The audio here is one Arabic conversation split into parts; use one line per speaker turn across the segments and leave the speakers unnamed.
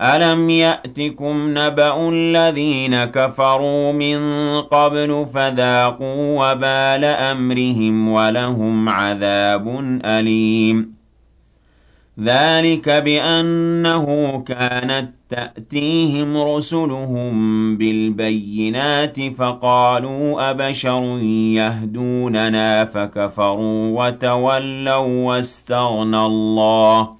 ألم يأتكم نبأ الذين كفروا من قبل فذاقوا وبال أمرهم ولهم عذاب أليم ذلك بأنه كانت تأتيهم رسلهم بالبينات فقالوا أبشر يهدوننا فكفروا وتولوا واستغنى الله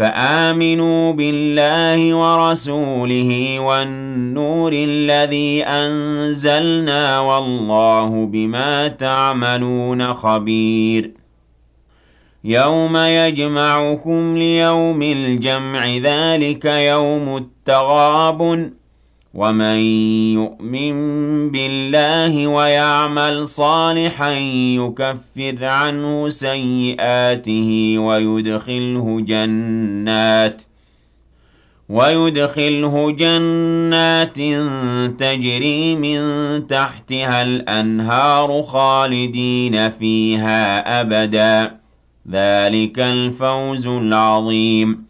فآمنوا بالله ورسوله والنور الذي أنزلنا والله بما تعملون خبير. يوم يجمعكم ليوم الجمع ذلك يوم التغابن. ومن يؤمن بالله ويعمل صالحا يكفر عنه سيئاته ويدخله جنات ويدخله جنات تجري من تحتها الأنهار خالدين فيها أبداً ذلك الفوز العظيم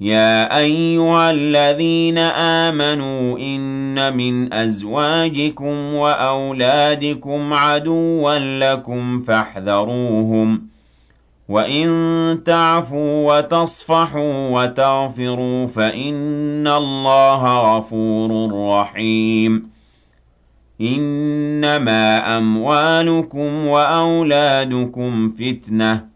يا أيها الذين آمنوا إن من أزواجكم وأولادكم عدوا لكم فاحذروهم وإن تعفوا وتصفحوا وتغفروا فإن الله غفور رحيم إنما أموالكم وأولادكم فتنةٌ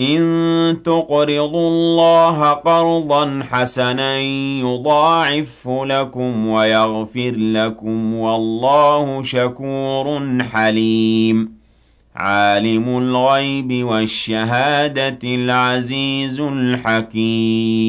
إن تقرضوا الله قرضا حسنا يضاعف لكم ويغفر لكم والله شكور حليم. عالم الغيب والشهادة العزيز الحكيم.